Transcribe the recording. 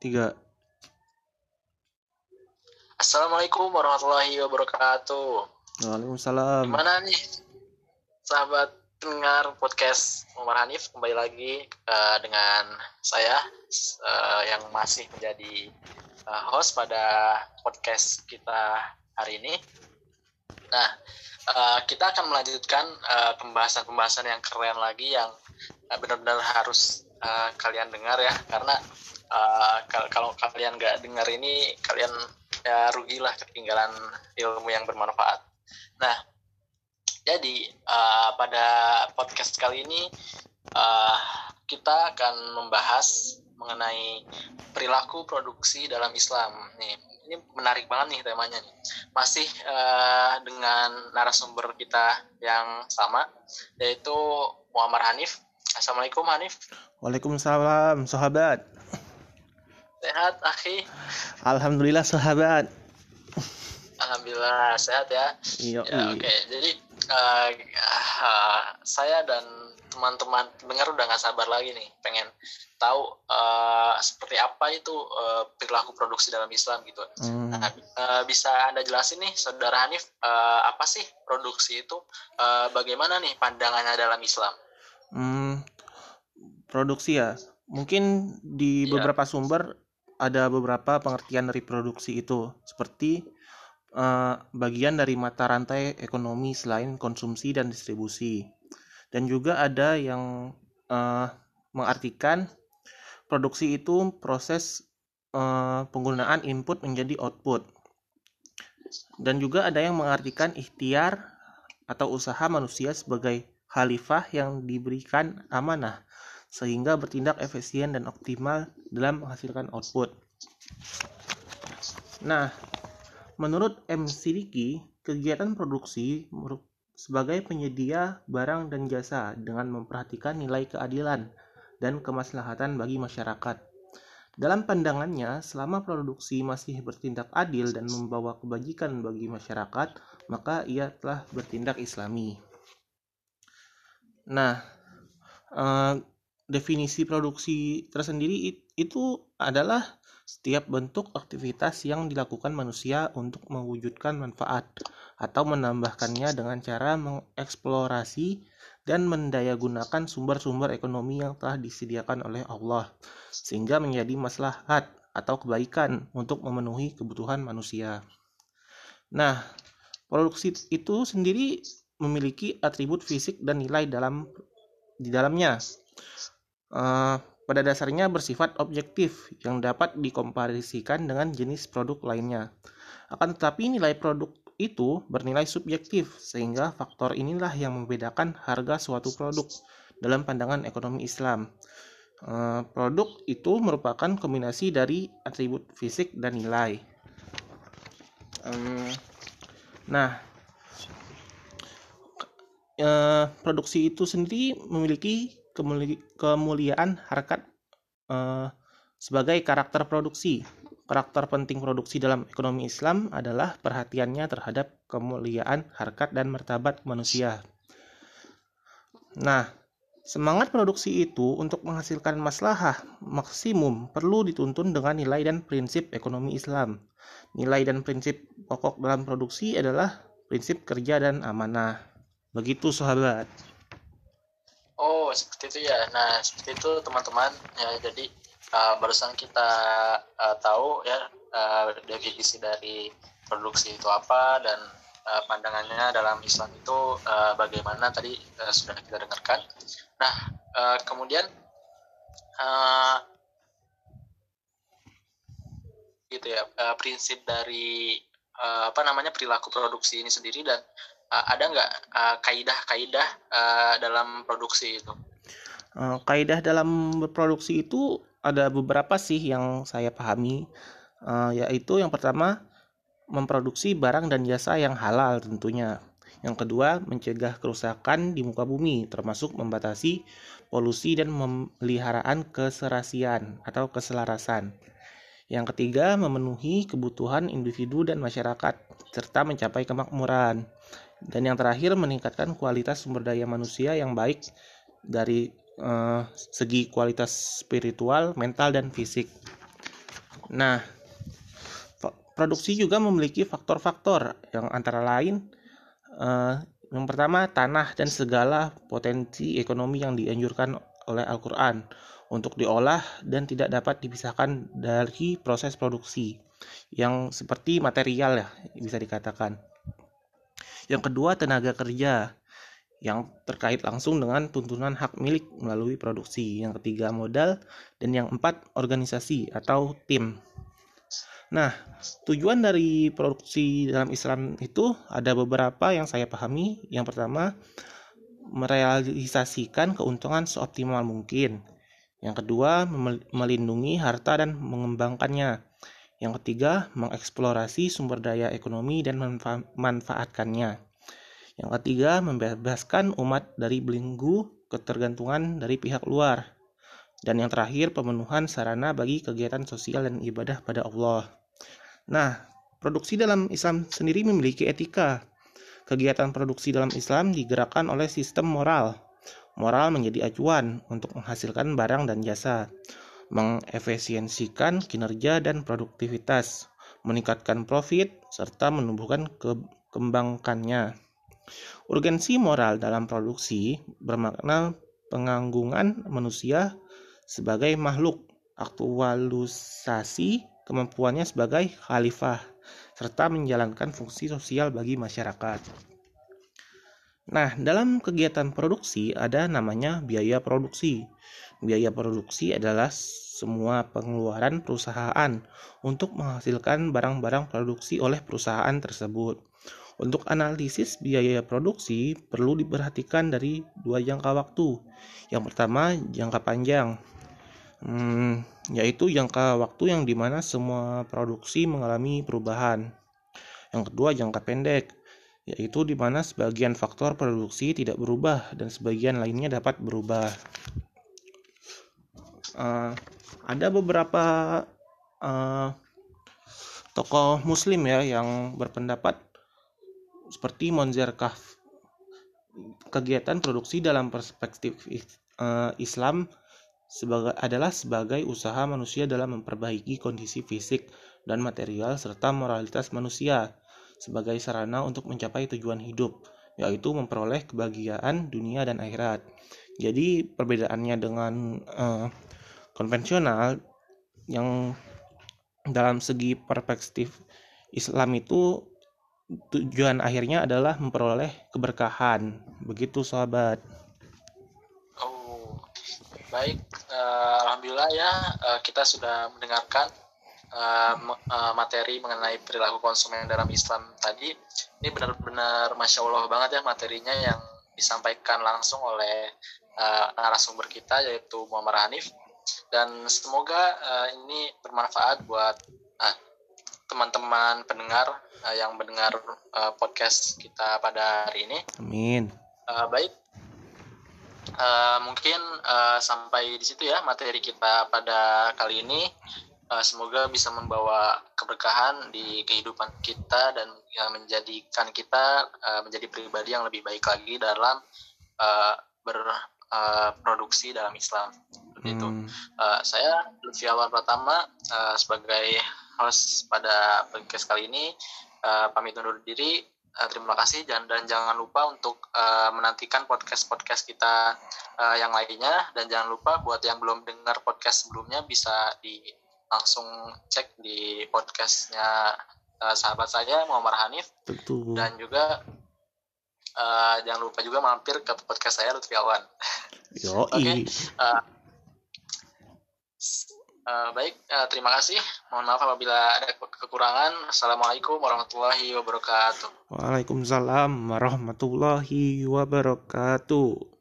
tiga. Assalamualaikum warahmatullahi wabarakatuh. Waalaikumsalam. Gimana nih, sahabat pendengar podcast Umar Hanif kembali lagi uh, dengan saya uh, yang masih menjadi uh, host pada podcast kita hari ini. Nah, uh, kita akan melanjutkan pembahasan-pembahasan uh, yang keren lagi yang uh, benar-benar harus uh, kalian dengar ya, karena uh, kalau kalian nggak dengar ini kalian ya rugilah ketinggalan ilmu yang bermanfaat. Nah, jadi uh, pada podcast kali ini uh, kita akan membahas mengenai perilaku produksi dalam Islam. Nih, ini menarik banget nih temanya nih. Masih uh, dengan narasumber kita yang sama, yaitu Muhammad Hanif. Assalamualaikum Hanif. Waalaikumsalam, sahabat. Sehat, akhi? Alhamdulillah, sahabat. Alhamdulillah sehat ya. Iya. Ya, Oke, okay. jadi uh, uh, saya dan teman-teman dengar udah nggak sabar lagi nih, pengen tahu uh, seperti apa itu uh, perilaku produksi dalam Islam gitu. Hmm. Nah, uh, bisa anda jelasin nih, saudara Hanif, uh, apa sih produksi itu? Uh, bagaimana nih pandangannya dalam Islam? Hmm, produksi ya, mungkin di ya. beberapa sumber ada beberapa pengertian dari produksi itu. Seperti uh, bagian dari mata rantai ekonomi selain konsumsi dan distribusi. Dan juga ada yang uh, mengartikan produksi itu proses uh, penggunaan input menjadi output. Dan juga ada yang mengartikan ikhtiar atau usaha manusia sebagai khalifah yang diberikan amanah sehingga bertindak efisien dan optimal dalam menghasilkan output. Nah, menurut M. Sidiki, kegiatan produksi sebagai penyedia barang dan jasa dengan memperhatikan nilai keadilan dan kemaslahatan bagi masyarakat. Dalam pandangannya, selama produksi masih bertindak adil dan membawa kebajikan bagi masyarakat, maka ia telah bertindak islami. Nah, eh, definisi produksi tersendiri itu adalah setiap bentuk aktivitas yang dilakukan manusia untuk mewujudkan manfaat atau menambahkannya dengan cara mengeksplorasi dan mendayagunakan sumber-sumber ekonomi yang telah disediakan oleh Allah sehingga menjadi maslahat atau kebaikan untuk memenuhi kebutuhan manusia. Nah, produksi itu sendiri memiliki atribut fisik dan nilai dalam di dalamnya uh, pada dasarnya bersifat objektif yang dapat dikomparisikan dengan jenis produk lainnya. Akan tetapi nilai produk itu bernilai subjektif sehingga faktor inilah yang membedakan harga suatu produk dalam pandangan ekonomi Islam. Uh, produk itu merupakan kombinasi dari atribut fisik dan nilai. Um, nah, uh, produksi itu sendiri memiliki kemuliaan harkat uh, sebagai karakter produksi. Karakter penting produksi dalam ekonomi Islam adalah perhatiannya terhadap kemuliaan harkat dan martabat manusia. Nah, semangat produksi itu untuk menghasilkan maslahah maksimum perlu dituntun dengan nilai dan prinsip ekonomi Islam. Nilai dan prinsip pokok dalam produksi adalah prinsip kerja dan amanah. Begitu sahabat. Oh, seperti itu ya. Nah, seperti itu teman-teman. Ya, jadi uh, barusan kita uh, tahu ya uh, definisi dari produksi itu apa dan uh, pandangannya dalam Islam itu uh, bagaimana tadi uh, sudah kita dengarkan. Nah, uh, kemudian uh, gitu ya uh, prinsip dari uh, apa namanya perilaku produksi ini sendiri dan uh, ada nggak uh, kaidah-kaidah uh, dalam produksi itu? Uh, kaidah dalam berproduksi itu ada beberapa sih yang saya pahami, uh, yaitu yang pertama memproduksi barang dan jasa yang halal tentunya. Yang kedua, mencegah kerusakan di muka bumi, termasuk membatasi polusi dan pemeliharaan keserasian atau keselarasan. Yang ketiga, memenuhi kebutuhan individu dan masyarakat, serta mencapai kemakmuran. Dan yang terakhir meningkatkan kualitas sumber daya manusia yang baik dari uh, segi kualitas spiritual, mental dan fisik. Nah, produksi juga memiliki faktor-faktor yang antara lain uh, yang pertama tanah dan segala potensi ekonomi yang dianjurkan oleh Al-Qur'an untuk diolah dan tidak dapat dipisahkan dari proses produksi yang seperti material ya bisa dikatakan. Yang kedua tenaga kerja yang terkait langsung dengan tuntunan hak milik melalui produksi. Yang ketiga modal dan yang empat organisasi atau tim. Nah, tujuan dari produksi dalam Islam itu ada beberapa yang saya pahami. Yang pertama, merealisasikan keuntungan seoptimal mungkin. Yang kedua, melindungi harta dan mengembangkannya. Yang ketiga, mengeksplorasi sumber daya ekonomi dan memanfaatkannya. Yang ketiga, membebaskan umat dari belenggu ketergantungan dari pihak luar. Dan yang terakhir, pemenuhan sarana bagi kegiatan sosial dan ibadah pada Allah. Nah, produksi dalam Islam sendiri memiliki etika. Kegiatan produksi dalam Islam digerakkan oleh sistem moral. Moral menjadi acuan untuk menghasilkan barang dan jasa, mengefisiensikan kinerja dan produktivitas, meningkatkan profit, serta menumbuhkan kekembangannya. Urgensi moral dalam produksi bermakna penganggungan manusia sebagai makhluk, aktualisasi kemampuannya sebagai khalifah, serta menjalankan fungsi sosial bagi masyarakat. Nah, dalam kegiatan produksi ada namanya biaya produksi. Biaya produksi adalah semua pengeluaran perusahaan untuk menghasilkan barang-barang produksi oleh perusahaan tersebut. Untuk analisis biaya produksi perlu diperhatikan dari dua jangka waktu. Yang pertama jangka panjang, hmm, yaitu jangka waktu yang di mana semua produksi mengalami perubahan. Yang kedua jangka pendek, yaitu di mana sebagian faktor produksi tidak berubah dan sebagian lainnya dapat berubah. Uh, ada beberapa uh, tokoh Muslim ya yang berpendapat seperti Monzer Kaf. Kegiatan produksi dalam perspektif uh, Islam sebagai adalah sebagai usaha manusia dalam memperbaiki kondisi fisik dan material serta moralitas manusia sebagai sarana untuk mencapai tujuan hidup yaitu memperoleh kebahagiaan dunia dan akhirat. Jadi perbedaannya dengan uh, konvensional yang dalam segi perspektif Islam itu tujuan akhirnya adalah memperoleh keberkahan. Begitu sahabat. Oh, baik. Uh, Alhamdulillah ya uh, kita sudah mendengarkan uh, uh, materi mengenai perilaku konsumen dalam Islam tadi. Ini benar-benar masya Allah banget ya materinya yang disampaikan langsung oleh uh, narasumber kita yaitu Muhammad Hanif. Dan semoga uh, ini bermanfaat buat uh, teman-teman pendengar uh, yang mendengar uh, podcast kita pada hari ini. Amin. Uh, baik. Uh, mungkin uh, sampai di situ ya materi kita pada kali ini. Uh, semoga bisa membawa keberkahan di kehidupan kita dan uh, menjadikan kita uh, menjadi pribadi yang lebih baik lagi dalam uh, berproduksi uh, dalam Islam. Seperti hmm. itu. Uh, saya Lutfi Awal Pratama uh, sebagai host pada podcast kali ini uh, pamit undur diri. Uh, terima kasih dan, dan jangan lupa untuk uh, menantikan podcast-podcast kita uh, yang lainnya dan jangan lupa buat yang belum dengar podcast sebelumnya bisa di langsung cek di podcastnya uh, sahabat saya Muhammad Hanif Tentu. dan juga uh, jangan lupa juga mampir ke podcast saya Lutfi Awan. Oke. okay. uh, Uh, baik, uh, terima kasih. Mohon maaf apabila ada kekurangan. Assalamualaikum warahmatullahi wabarakatuh. Waalaikumsalam warahmatullahi wabarakatuh.